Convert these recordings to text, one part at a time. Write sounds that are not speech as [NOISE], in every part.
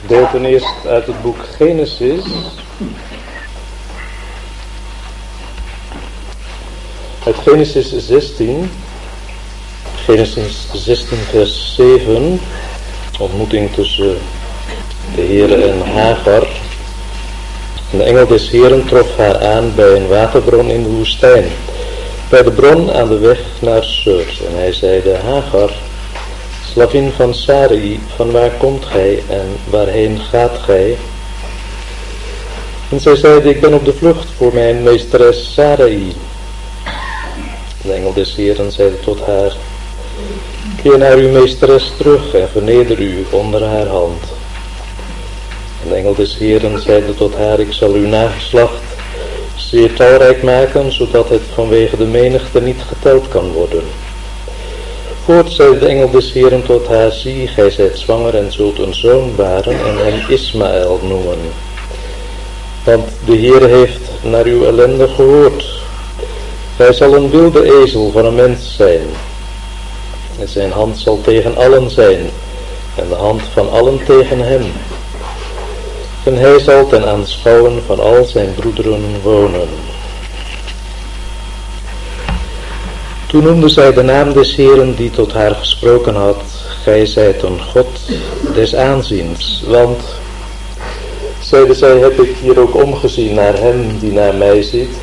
gedeelten eerst uit het boek Genesis. Uit Genesis 16. Genesis 16 vers 7. Ontmoeting tussen de Heere en Hagar. de engel des Heren trof haar aan bij een waterbron in de woestijn. Bij de bron aan de weg naar Sur. En hij zeide, Hagar, Slavin van Sarai, van waar komt gij en waarheen gaat gij? En zij zeide, ik ben op de vlucht voor mijn meesteres Sarai. De engel des Heeren zeide tot haar, keer naar uw meesteres terug en verneder u onder haar hand. En de engel des Heeren zeide tot haar, ik zal uw nageslacht zeer talrijk maken, zodat het vanwege de menigte niet geteld kan worden. Voort zei de engel des Heren tot haar, zie, gij zijt zwanger en zult een zoon baren en hem Ismaël noemen. Want de Heer heeft naar uw ellende gehoord. Hij zal een wilde ezel van een mens zijn. En zijn hand zal tegen allen zijn, en de hand van allen tegen hem. En hij zal ten aanschouwen van al zijn broederen wonen. Toen noemde zij de naam des Heeren die tot haar gesproken had. Gij zijt een God des aanziens, want, zeide zij, heb ik hier ook omgezien naar hem die naar mij ziet.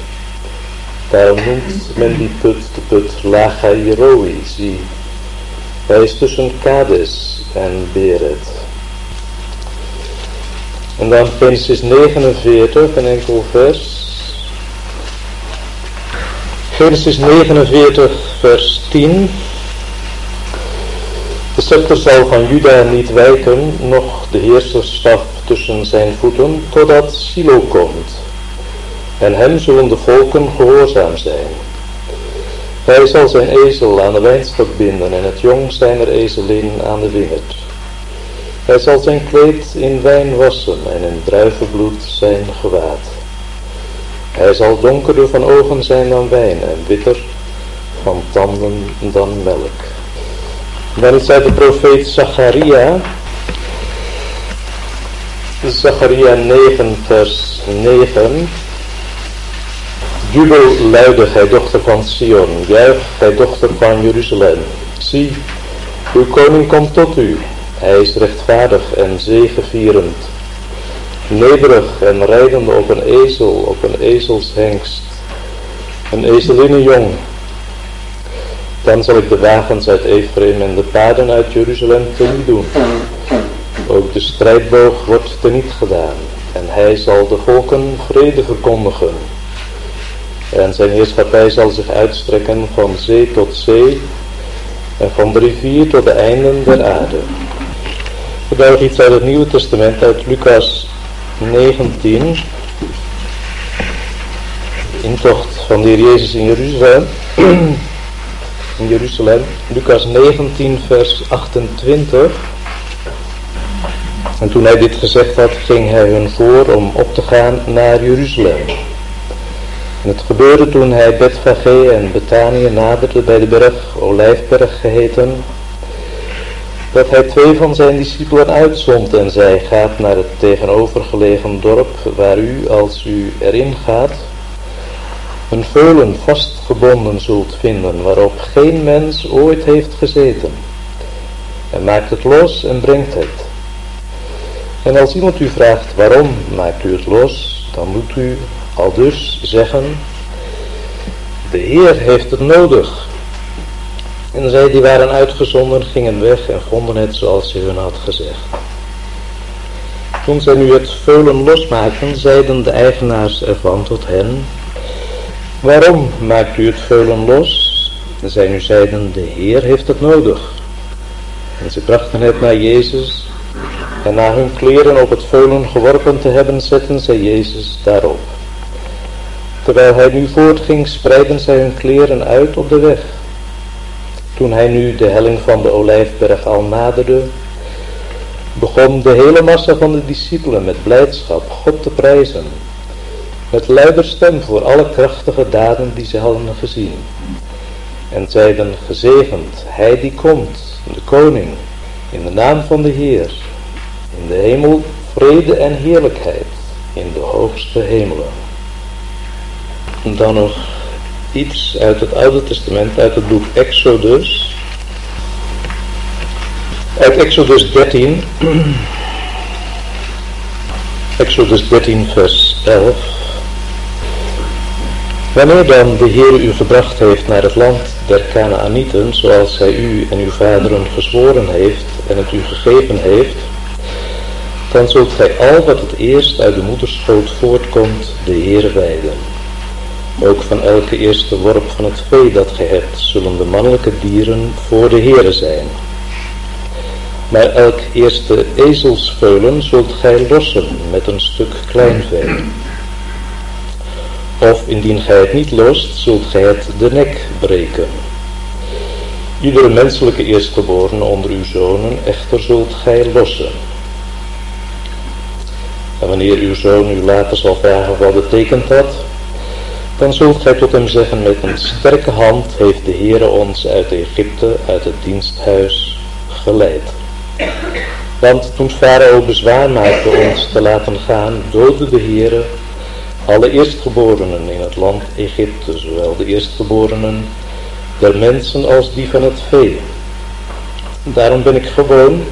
Daarom noemt men die put de put Lachairoi, zie. Hij is tussen Kades en Beret. En dan Genesis 49, een enkel vers. Genesis 49, vers 10. De scepter zal van Juda niet wijken, noch de heerserstaf tussen zijn voeten, totdat Silo komt. En hem zullen de volken gehoorzaam zijn. Hij zal zijn ezel aan de wijnstok binden en het jong zijner ezelin aan de wingerd. Hij zal zijn kleed in wijn wassen en in druivenbloed zijn gewaad. Hij zal donkerder van ogen zijn dan wijn en witter van tanden dan melk. Dan zei de profeet Zacharia, Zacharia 9 vers 9. Jubel luide, gij dochter van Sion, juich, gij dochter van Jeruzalem. Zie, uw koning komt tot u, hij is rechtvaardig en zegevierend nederig en rijdende op een ezel, op een ezelshengst, een jong. Dan zal ik de wagens uit Ephraim en de paarden uit Jeruzalem teniet doen. Ook de strijdboog wordt teniet gedaan en hij zal de volken vrede verkondigen. En zijn heerschappij zal zich uitstrekken van zee tot zee en van de rivier tot de einden der aarde. Ik iets uit het Nieuwe Testament, uit Lucas 19. Intocht van de Heer Jezus in Jeruzalem. [CLEARS THROAT] in Jeruzalem. Lucas 19 vers 28. En toen hij dit gezegd had, ging hij hun voor om op te gaan naar Jeruzalem. En het gebeurde toen hij Betfage en Betanië naderde bij de berg, Olijfberg geheten, dat hij twee van zijn discipelen uitzond en zei, gaat naar het tegenovergelegen dorp waar u, als u erin gaat, een veulen vastgebonden zult vinden waarop geen mens ooit heeft gezeten. En maakt het los en brengt het. En als iemand u vraagt waarom maakt u het los, dan moet u al dus zeggen, de Heer heeft het nodig. En zij die waren uitgezonden gingen weg en vonden het zoals ze hun had gezegd. Toen zij nu het veulen losmaakten, zeiden de eigenaars ervan tot hen, waarom maakt u het veulen los? En zij nu zeiden, de Heer heeft het nodig. En ze brachten het naar Jezus, en na hun kleren op het veulen geworpen te hebben, zetten zij Jezus daarop. Terwijl hij nu voortging, spreidden zij hun kleren uit op de weg. Toen hij nu de helling van de olijfberg al naderde, begon de hele massa van de discipelen met blijdschap God te prijzen, met luider stem voor alle krachtige daden die ze hadden gezien. En zeiden, gezegend, hij die komt, de koning, in de naam van de Heer. In de hemel vrede en heerlijkheid in de hoogste hemelen. En dan nog iets uit het Oude Testament, uit het boek Exodus. Uit Exodus 13. [CLEARS THROAT] Exodus 13 vers 11. Wanneer dan de Heer u gebracht heeft naar het land der Kanaanieten, zoals hij u en uw vaderen gezworen heeft en het u gegeven heeft, dan zult gij al wat het eerst uit de moederschoot voortkomt, de Heer wijden. Ook van elke eerste worp van het vee dat gij hebt, zullen de mannelijke dieren voor de Heere zijn. Maar elk eerste ezelsveulen zult gij lossen met een stuk kleinvee. Of indien gij het niet lost, zult gij het de nek breken. Iedere menselijke eerstgeborene onder uw zonen echter zult gij lossen. En wanneer uw zoon u later zal vragen wat betekent dat, dan zult gij tot hem zeggen met een sterke hand heeft de Heere ons uit Egypte, uit het diensthuis, geleid. Want toen Farao bezwaar maakte ons te laten gaan, doodde de Heere alle eerstgeborenen in het land Egypte, zowel de eerstgeborenen der mensen als die van het vee. Daarom ben ik gewoon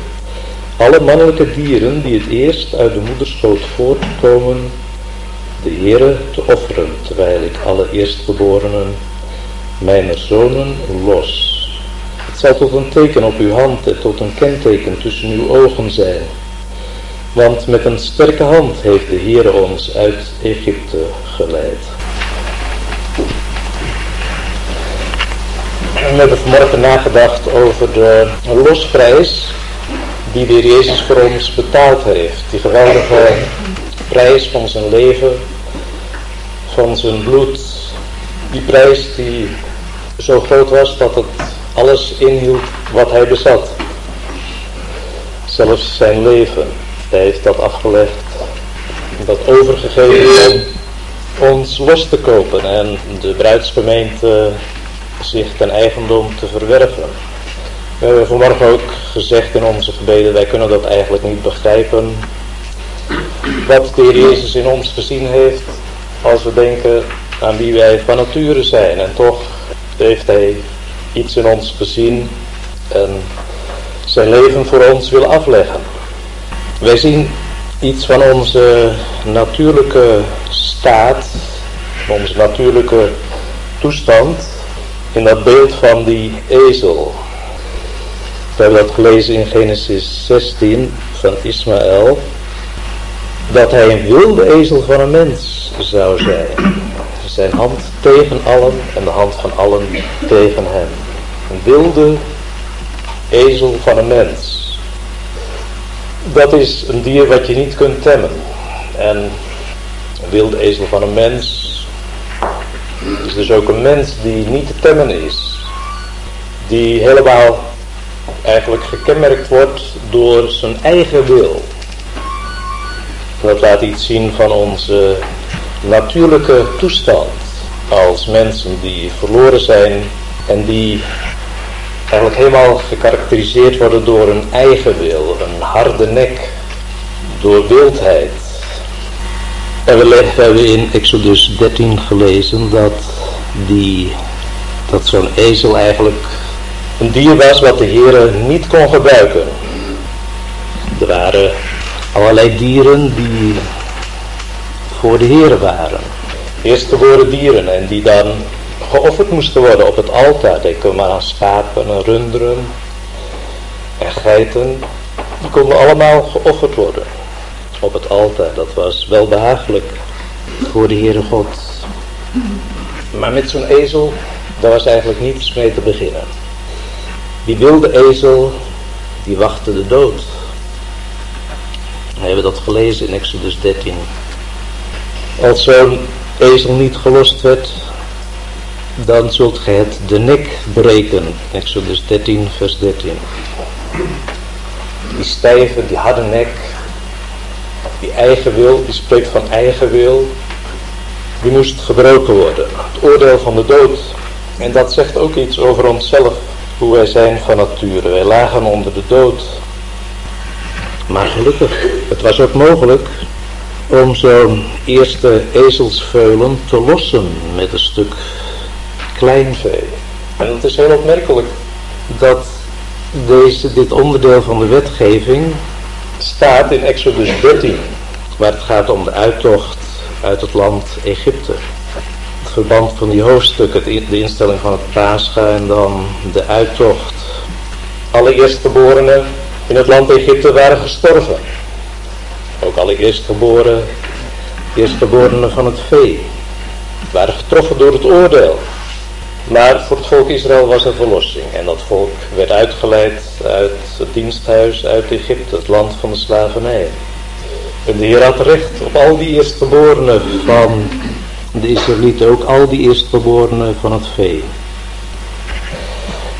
alle mannelijke dieren die het eerst uit de moederschoot voortkomen, de Heere te offeren, terwijl ik alle eerstgeborenen, mijn zonen, los. Het zal tot een teken op uw hand en tot een kenteken tussen uw ogen zijn. Want met een sterke hand heeft de Heere ons uit Egypte geleid. We hebben vanmorgen nagedacht over de losprijs die de Heer Jezus voor ons betaald heeft. Die geweldige prijs van zijn leven, van zijn bloed. Die prijs die zo groot was dat het alles inhield wat hij bezat. Zelfs zijn leven. Hij heeft dat afgelegd, dat overgegeven om ons los te kopen en de bruidsgemeente zich ten eigendom te verwerven. We hebben vanmorgen ook gezegd in onze gebeden, wij kunnen dat eigenlijk niet begrijpen. Wat de Heer Jezus in ons gezien heeft, als we denken aan wie wij van nature zijn. En toch heeft Hij iets in ons gezien en zijn leven voor ons wil afleggen. Wij zien iets van onze natuurlijke staat, onze natuurlijke toestand in dat beeld van die ezel. We hebben dat gelezen in Genesis 16 van Ismaël. Dat hij een wilde ezel van een mens zou zijn. Zijn hand tegen allen en de hand van allen tegen hem. Een wilde ezel van een mens. Dat is een dier wat je niet kunt temmen. En een wilde ezel van een mens is dus ook een mens die niet te temmen is. Die helemaal eigenlijk gekenmerkt wordt door zijn eigen wil. Dat laat iets zien van onze natuurlijke toestand als mensen die verloren zijn en die eigenlijk helemaal gekarakteriseerd worden door een eigen wil, een harde nek, door wildheid. En we hebben in Exodus 13 gelezen dat, die, dat zo'n ezel eigenlijk een dier was wat de Heer niet kon gebruiken. Er waren allerlei dieren die voor de Heer waren. Eerstgeboren dieren en die dan geofferd moesten worden op het altaar. Denk maar aan schapen en runderen en geiten. Die konden allemaal geofferd worden op het altaar. Dat was wel behagelijk voor de Heere God. Maar met zo'n ezel, daar was eigenlijk niets mee te beginnen. Die wilde ezel, die wachtte de dood. We hebben dat gelezen in Exodus 13. Als zo'n ezel niet gelost werd, dan zult gij het de nek breken. Exodus 13, vers 13. Die stijve, die harde nek, die eigen wil, die spreekt van eigen wil, die moest gebroken worden. Het oordeel van de dood. En dat zegt ook iets over onszelf, hoe wij zijn van nature. Wij lagen onder de dood. Maar gelukkig, het was ook mogelijk om zo'n eerste ezelsveulen te lossen met een stuk kleinvee. En het is heel opmerkelijk dat deze, dit onderdeel van de wetgeving staat in Exodus 13, waar het gaat om de uittocht uit het land Egypte. Het verband van die hoofdstukken, de instelling van het Pascha en dan de uittocht. Alle eerstgeborenen in het land Egypte waren gestorven. Ook alle eerstgeboren, eerstgeborenen van het vee waren getroffen door het oordeel. Maar voor het volk Israël was er verlossing. En dat volk werd uitgeleid uit het diensthuis uit Egypte, het land van de slavernij. En de Heer had recht op al die eerstgeborenen van de Israëlieten, ook al die eerstgeborenen van het vee.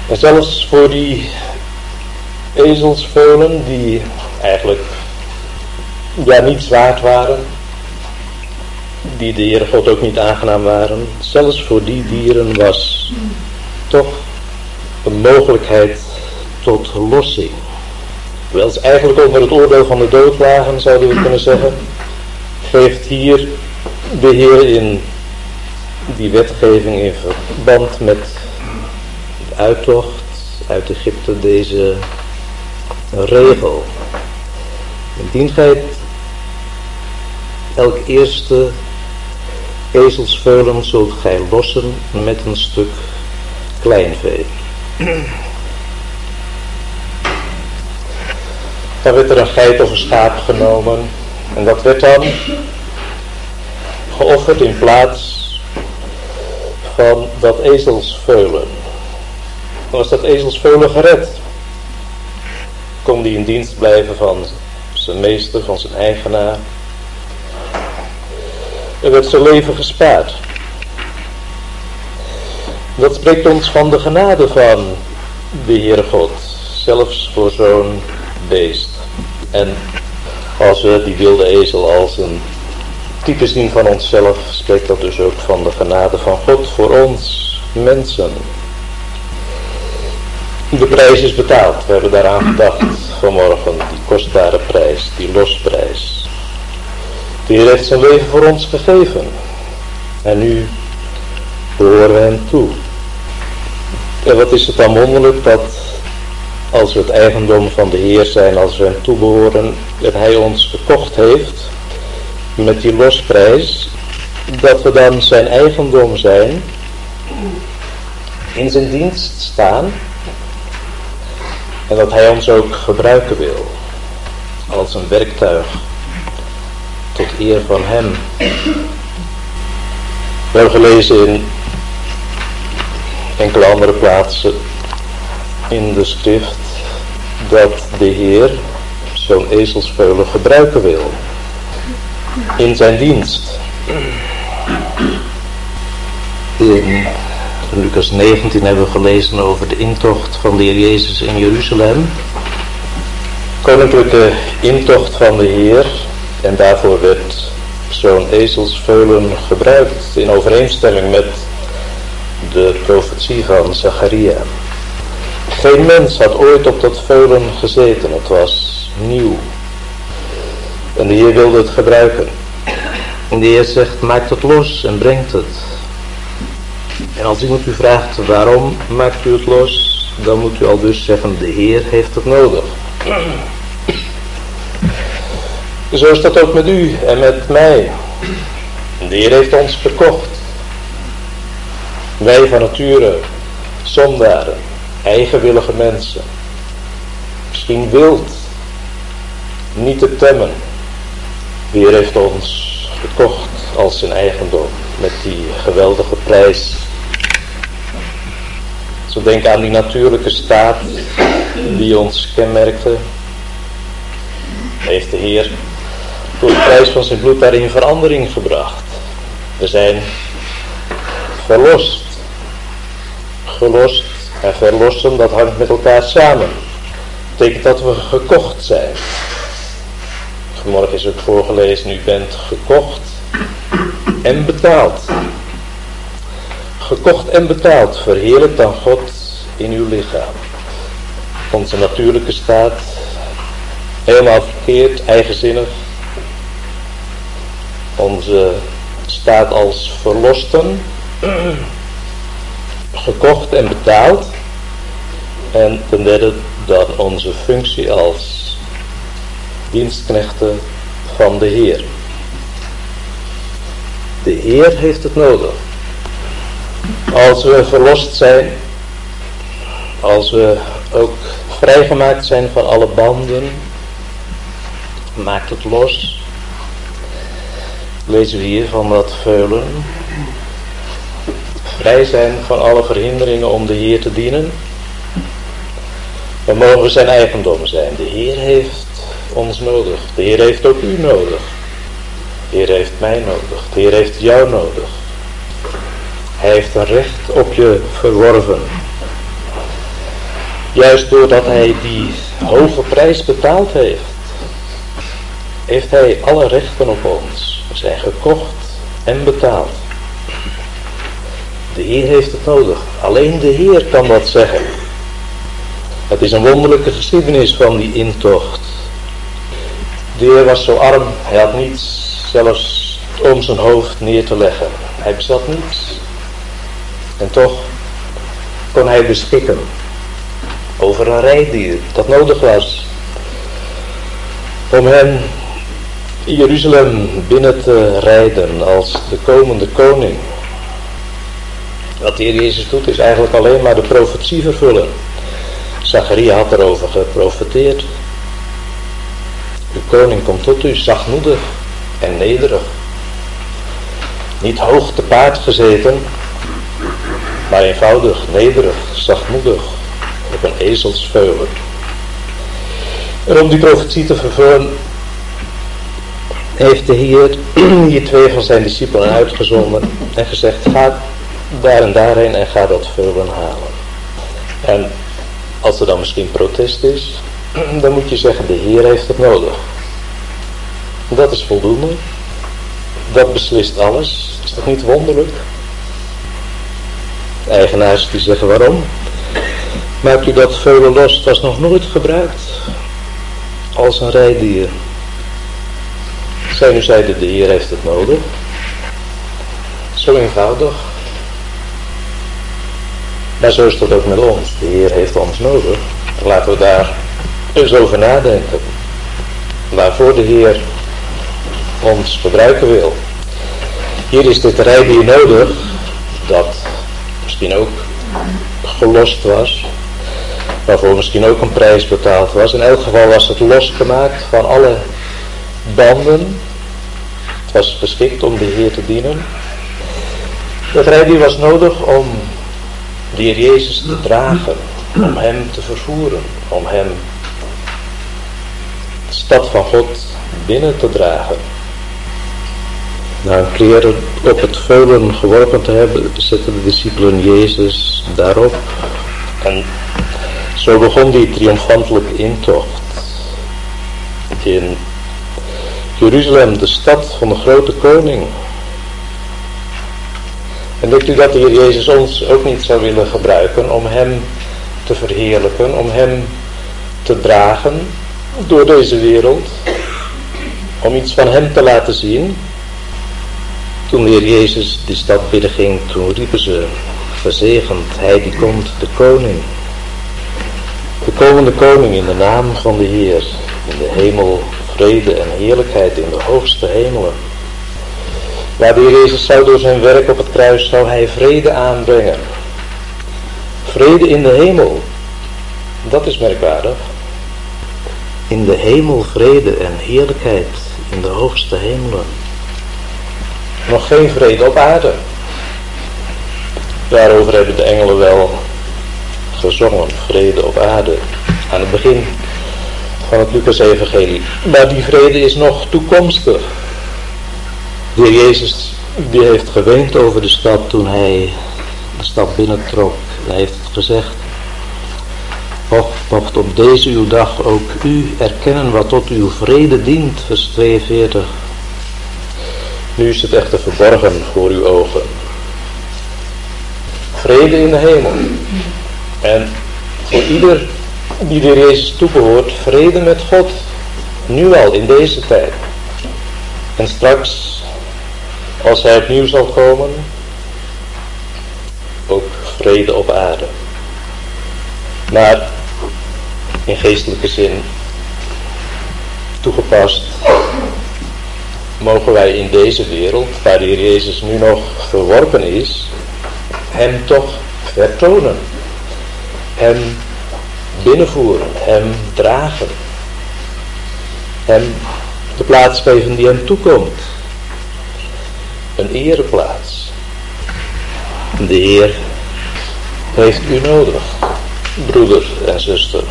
En zelfs voor die ezelsveulen die eigenlijk ja, niet zwaard waren, die de Heere God ook niet aangenaam waren, zelfs voor die dieren was toch een mogelijkheid tot lossing. Terwijl ze eigenlijk onder het oordeel van de dood lagen, zouden we kunnen zeggen, geeft hier de Heer in die wetgeving in verband met de uittocht uit Egypte deze regel. Indien gij elk eerste ezelsveulen zult gij lossen met een stuk kleinvee. Dan werd er een geit of een schaap genomen en dat werd dan geofferd in plaats van dat ezelsveulen. Dan was dat ezelsveulen gered. Kon die in dienst blijven van zijn meester, van zijn eigenaar. Er werd zijn leven gespaard. Dat spreekt ons van de genade van de Heere God. Zelfs voor zo'n beest. En als we die wilde ezel als een type zien van onszelf, spreekt dat dus ook van de genade van God voor ons mensen. De prijs is betaald. We hebben daaraan gedacht vanmorgen. Die kostbare prijs, die losprijs. De Heer heeft zijn leven voor ons gegeven. En nu behoren we hem toe. En wat is het dan wonderlijk dat als we het eigendom van de Heer zijn, als we hem toebehoren, dat hij ons gekocht heeft met die losprijs, dat we dan zijn eigendom zijn, in zijn dienst staan en dat hij ons ook gebruiken wil als een werktuig tot eer van hem. We hebben gelezen in enkele andere plaatsen in de schrift dat de Heer zo'n ezelsveulen gebruiken wil in zijn dienst. In Lucas 19 hebben we gelezen over de intocht van de Heer Jezus in Jeruzalem. Koninklijke intocht van de Heer. En daarvoor werd zo'n ezelsveulen gebruikt in overeenstemming met de profetie van Zacharia. Geen mens had ooit op dat veulen gezeten. Het was nieuw. En de Heer wilde het gebruiken. En de Heer zegt, maak het los en brengt het. En als iemand u vraagt, waarom maakt u het los? Dan moet u al dus zeggen, de Heer heeft het nodig. [CLEARS THROAT] Zo is dat ook met u en met mij. De Heer heeft ons verkocht. Wij van nature, zondaren, eigenwillige mensen. Misschien wild, niet te temmen. De Heer heeft ons gekocht als zijn eigendom met die geweldige prijs. Zo denk aan die natuurlijke staat die ons kenmerkte. Heeft de Heer door de prijs van zijn bloed daarin verandering gebracht. We zijn verlost. Gelost en verlossen, dat hangt met elkaar samen. Dat betekent dat we gekocht zijn. Vanmorgen is ook voorgelezen, u bent gekocht en betaald. Gekocht en betaald, verheerlijk dan God in uw lichaam. Onze natuurlijke staat helemaal verkeerd, eigenzinnig. Onze staat als verlosten, gekocht en betaald. En ten derde dan onze functie als dienstknechten van de Heer. De Heer heeft het nodig. Als we verlost zijn, als we ook vrijgemaakt zijn van alle banden, maakt het los. Lezen we hier van dat veulen. Vrij zijn van alle verhinderingen om de Heer te dienen. Dan mogen we zijn eigendom zijn. De Heer heeft ons nodig. De Heer heeft ook u nodig. De Heer heeft mij nodig. De Heer heeft jou nodig. Hij heeft een recht op je verworven. Juist doordat hij die hoge prijs betaald heeft, heeft hij alle rechten op ons. We zijn gekocht en betaald. De Heer heeft het nodig. Alleen de Heer kan dat zeggen. Het is een wonderlijke geschiedenis van die intocht. De Heer was zo arm, hij had niets zelfs om zijn hoofd neer te leggen. Hij bezat niets. En toch kon hij beschikken over een rijdier dat nodig was om hem Jeruzalem binnen te rijden als de komende koning. Wat de Heer Jezus doet is eigenlijk alleen maar de profetie vervullen. Zacharia had erover geprofeteerd. Uw koning komt tot u zachtmoedig en nederig. Niet hoog te paard gezeten, maar eenvoudig, nederig, zachtmoedig, op een ezelsveulen. En om die profetie te vervullen, heeft de Heer [CLEARS THROAT] hier twee van zijn discipelen uitgezonden en gezegd, ga daar en daarheen en ga dat veulen halen. En als er dan misschien protest is, [CLEARS THROAT] dan moet je zeggen, de Heer heeft het nodig. Dat is voldoende. Dat beslist alles. Is dat niet wonderlijk? Eigenaars die zeggen waarom. Maakt u dat veulen los, het was nog nooit gebruikt als een rijdier. Zij nu zeiden, de Heer heeft het nodig. Zo eenvoudig. Maar zo is dat ook met ons. De Heer heeft ons nodig. Laten we daar eens over nadenken. Waarvoor de Heer ons gebruiken wil. Hier is dit rijdier nodig. Dat misschien ook gelost was. Waarvoor misschien ook een prijs betaald was. In elk geval was het losgemaakt van alle banden. Het was geschikt om de Heer te dienen. Dat rijdier was nodig om de Heer Jezus te dragen, om Hem te vervoeren, om Hem de stad van God binnen te dragen. Na een op het veulen geworpen te hebben, zetten de discipelen Jezus daarop. En zo begon die triomfantelijke intocht in Jeruzalem, de stad van de grote koning. En denkt u dat de Heer Jezus ons ook niet zou willen gebruiken om Hem te verheerlijken, om Hem te dragen door deze wereld, om iets van Hem te laten zien? Toen de Heer Jezus die stad binnenging, toen riepen ze, verzegend, Hij die komt, de koning. De komende koning in de naam van de Heer, in de hemel vrede en heerlijkheid in de hoogste hemelen. Waar de Heer Jezus zou door zijn werk op het kruis, zou hij vrede aanbrengen. Vrede in de hemel. Dat is merkwaardig. In de hemel vrede en heerlijkheid in de hoogste hemelen. Nog geen vrede op aarde. Daarover hebben de engelen wel gezongen. Vrede op aarde. Aan het begin van het Lucas-evangelie. Maar die vrede is nog toekomstig. De heer Jezus die heeft geweend over de stad toen hij de stad binnentrok. Hij heeft gezegd, Och, mocht op deze uw dag ook u erkennen wat tot uw vrede dient, vers 42. Nu is het echter verborgen voor uw ogen. Vrede in de hemel. En voor ieder die de Jezus toebehoort, vrede met God. Nu al, in deze tijd. En straks, als hij opnieuw zal komen, ook vrede op aarde. Maar in geestelijke zin toegepast mogen wij in deze wereld, waar de Jezus nu nog verworpen is, Hem toch vertonen. Hem binnenvoeren, Hem dragen. Hem de plaats geven die Hem toekomt. Een ereplaats. De Heer heeft u nodig, broeder en zuster.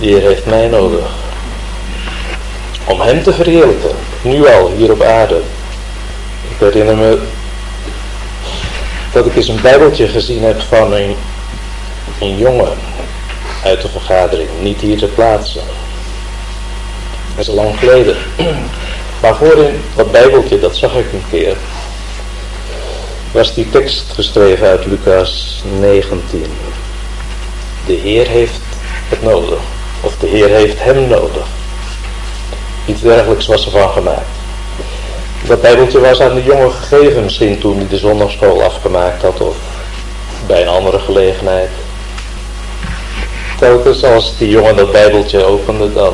De Heer heeft mij nodig. Om Hem te verheerlijken, nu al hier op aarde. Ik herinner me dat ik eens een bijbeltje gezien heb van een, een jongen uit de vergadering, niet hier te plaatsen. Dat is al lang geleden. Maar voorin dat bijbeltje, dat zag ik een keer, was die tekst geschreven uit Lucas 19. De Heer heeft het nodig, of de Heer heeft hem nodig. Iets dergelijks was er van gemaakt. Dat bijbeltje was aan de jongen gegeven, misschien toen hij de zondagschool afgemaakt had of bij een andere gelegenheid. Telkens als die jongen dat bijbeltje opende, dan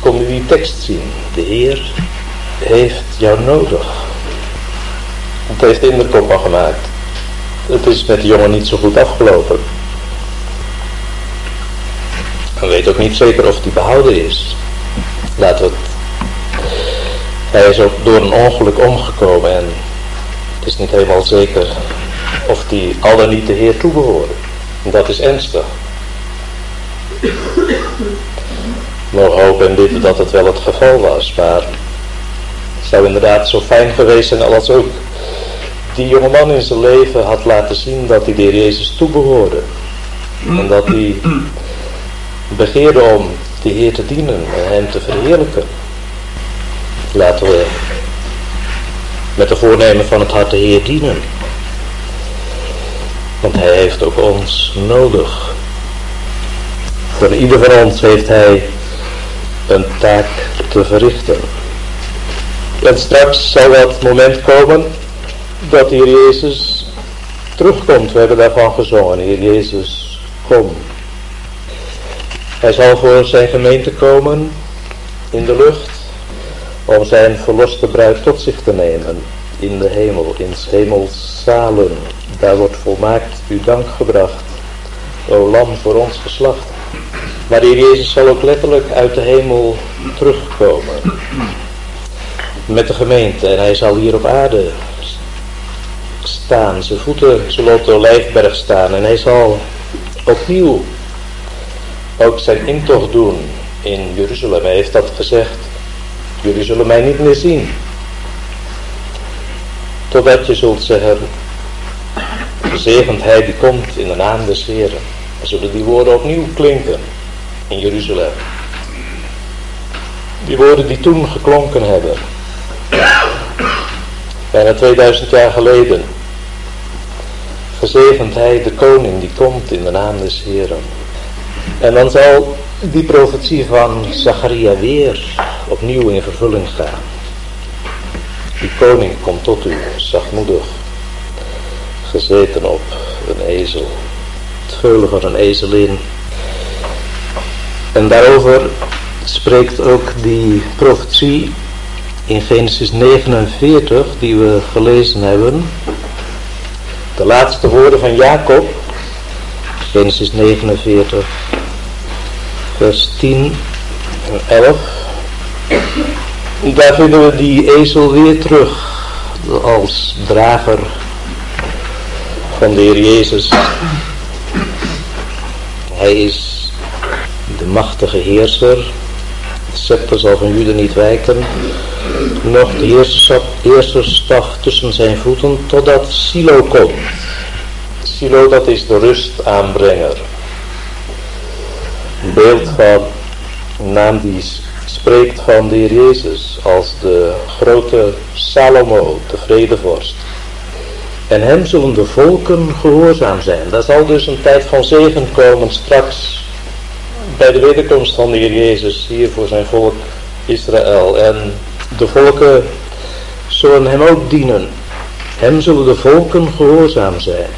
kon hij die tekst zien. De Heer heeft jou nodig. Het heeft indruk op gemaakt. Het is met de jongen niet zo goed afgelopen. Ik weet ook niet zeker of die behouden is. Laten we het. Hij is ook door een ongeluk omgekomen en het is niet helemaal zeker of die al niet de Heer toebehoren. Dat is ernstig. We hopen en bidden dat het wel het geval was, maar het zou inderdaad zo fijn geweest zijn als ook die jongeman in zijn leven had laten zien dat hij de Heer Jezus toebehoorde. En dat hij begeerde om de Heer te dienen en Hem te verheerlijken. Laten we met de voornemen van het hart de Heer dienen. Want Hij heeft ook ons nodig. Voor ieder van ons heeft Hij een taak te verrichten. En straks zal dat moment komen dat Heer Jezus terugkomt. We hebben daarvan gezongen. Heer Jezus, kom. Hij zal voor zijn gemeente komen in de lucht om zijn verloste bruid tot zich te nemen in de hemel, in hemels zalen. Daar wordt volmaakt uw dank gebracht, o lam voor ons geslacht. Maar de Jezus zal ook letterlijk uit de hemel terugkomen met de gemeente en hij zal hier op aarde staan. Zijn voeten zullen op de olijfberg staan en hij zal opnieuw ook zijn intocht doen in Jeruzalem. Hij heeft dat gezegd. Jullie zullen mij niet meer zien. Totdat je zult zeggen, gezegend hij die komt in de naam des Heren. Dan zullen die woorden opnieuw klinken in Jeruzalem. Die woorden die toen geklonken hebben. Bijna 2000 jaar geleden. Gezegend hij de koning die komt in de naam des Heren. En dan zal die profetie van Zacharia weer opnieuw in vervulling gaan. Die koning komt tot u, zachtmoedig, gezeten op een ezel, het veulen van een ezelin. En daarover spreekt ook die profetie in Genesis 49 die we gelezen hebben. De laatste woorden van Jacob, Genesis 49, vers 10 en 11. Daar vinden we die ezel weer terug als drager van de Heer Jezus. Hij is de machtige heerser. De scepter zal van Jude niet wijken. Nog de eerste staf tussen zijn voeten totdat Silo komt. Silo dat is de rustaanbrenger. Een beeld van een naam die spreekt van de Heer Jezus als de grote Salomo, de vredevorst. En hem zullen de volken gehoorzaam zijn. Daar zal dus een tijd van zegen komen straks bij de wederkomst van de Heer Jezus hier voor zijn volk Israël. En de volken zullen hem ook dienen. Hem zullen de volken gehoorzaam zijn.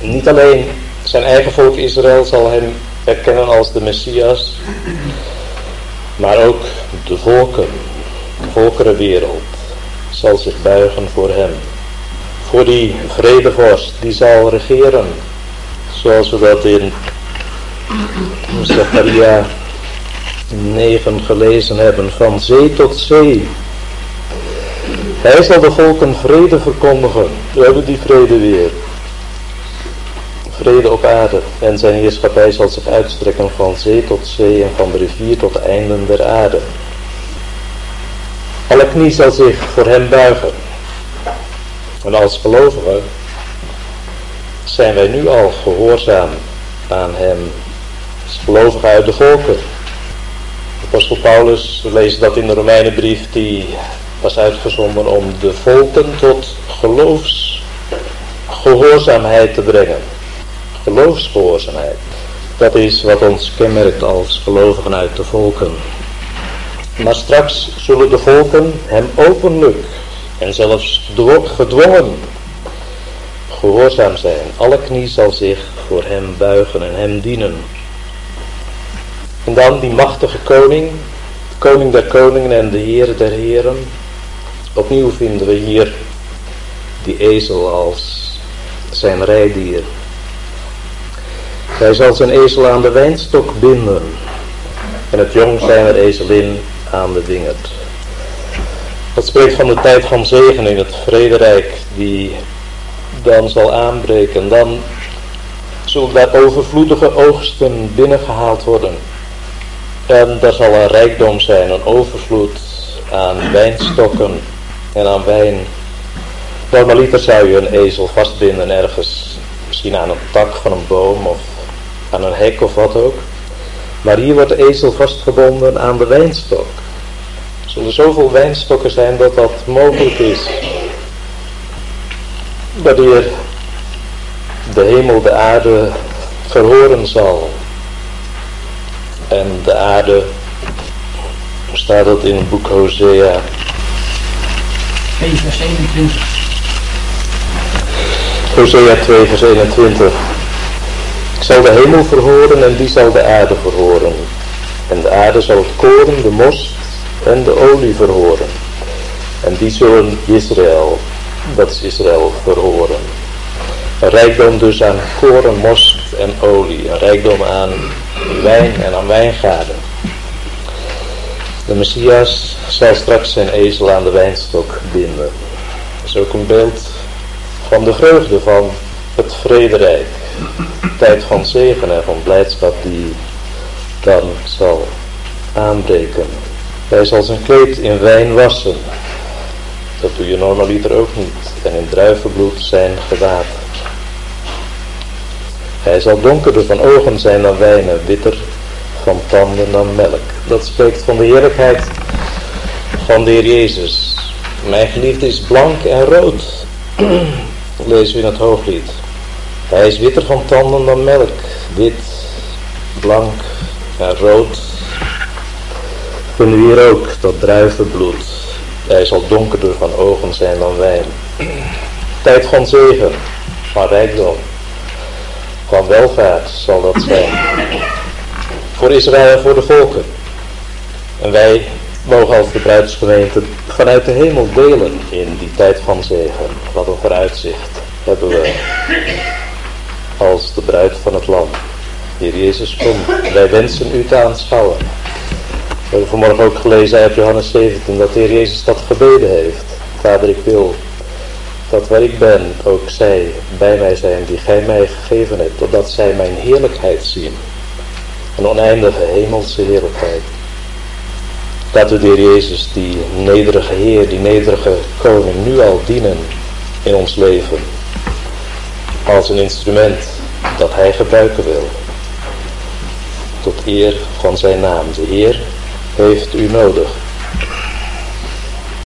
Niet alleen zijn eigen volk Israël zal hem erkennen als de Messias, maar ook de volken, de volkerenwereld zal zich buigen voor hem. Voor die vredevorst die zal regeren, zoals we dat in Zechariah 9 gelezen hebben, van zee tot zee. Hij zal de volken vrede verkondigen. We hebben die vrede weer. Vrede op aarde. En zijn heerschappij zal zich uitstrekken van zee tot zee en van de rivier tot de einden der aarde. Alle knie zal zich voor hem buigen. En als gelovigen zijn wij nu al gehoorzaam aan hem. Als gelovigen uit de volken. Apostel Paulus, we lezen dat in de Romeinenbrief, die was uitgezonden om de volken tot geloofsgehoorzaamheid te brengen. Geloofsgehoorzaamheid. Dat is wat ons kenmerkt als gelovigen uit de volken. Maar straks zullen de volken hem openlijk en zelfs gedwongen gehoorzaam zijn. Alle knie zal zich voor hem buigen en hem dienen. En dan die machtige koning, koning der koningen en de heer der heren. Opnieuw vinden we hier die ezel als zijn rijdier. Hij zal zijn ezel aan de wijnstok binden en het jong zijner ezelin aan de wingerd. Dat spreekt van de tijd van zegen in het vrederijk die dan zal aanbreken. Dan zullen daar overvloedige oogsten binnengehaald worden. En daar zal een rijkdom zijn, een overvloed aan wijnstokken en aan wijn. Normaliter zou je een ezel vastbinden ergens, misschien aan een tak van een boom of aan een hek of wat ook. Maar hier wordt de ezel vastgebonden aan de wijnstok. Er zullen zoveel wijnstokken zijn dat dat mogelijk is. Wanneer de hemel de aarde verhoren zal. En de aarde, staat dat in het boek Hosea. 2 vers 21. Hosea 2 vers 21. Ik zal de hemel verhoren en die zal de aarde verhoren. En de aarde zal het koren, de most en de olie verhoren. En die zullen Israël, dat is Israël, verhoren. Een rijkdom dus aan koren, most en olie. Een rijkdom aan wijn en aan wijngaarden. De Messias zal straks zijn ezel aan de wijnstok binden. Dat is ook een beeld van de vreugde van het vrederijk. Tijd van zegen en van blijdschap die dan zal aanbreken. Hij zal zijn kleed in wijn wassen. Dat doe je normaliter ook niet. En in druivenbloed zijn gewaad. Hij zal donkerder van ogen zijn dan wijn en witter van tanden dan melk. Dat spreekt van de heerlijkheid van de Heer Jezus. Mijn geliefde is blank en rood. [CLEARS THROAT] Lezen we in het hooglied. Hij is witter van tanden dan melk. Wit, blank en rood. We hier ook dat druivenbloed. Hij zal donkerder van ogen zijn dan wijn. Tijd van zegen, van rijkdom, van welvaart zal dat zijn. Voor Israël en voor de volken. En wij mogen als de bruidsgemeente vanuit de hemel delen in die tijd van zegen. Wat een vooruitzicht hebben we als de bruid van het lam. Heer Jezus, kom. Wij wensen u te aanschouwen. We hebben vanmorgen ook gelezen uit Johannes 17 dat de Heer Jezus dat gebeden heeft. Vader, ik wil dat waar ik ben ook zij bij mij zijn die gij mij gegeven hebt, totdat zij mijn heerlijkheid zien. Een oneindige hemelse heerlijkheid. Laten we de Heer Jezus, die nederige Heer, die nederige Koning, nu al dienen in ons leven. Als een instrument dat Hij gebruiken wil. Tot eer van zijn naam. De Heer heeft u nodig.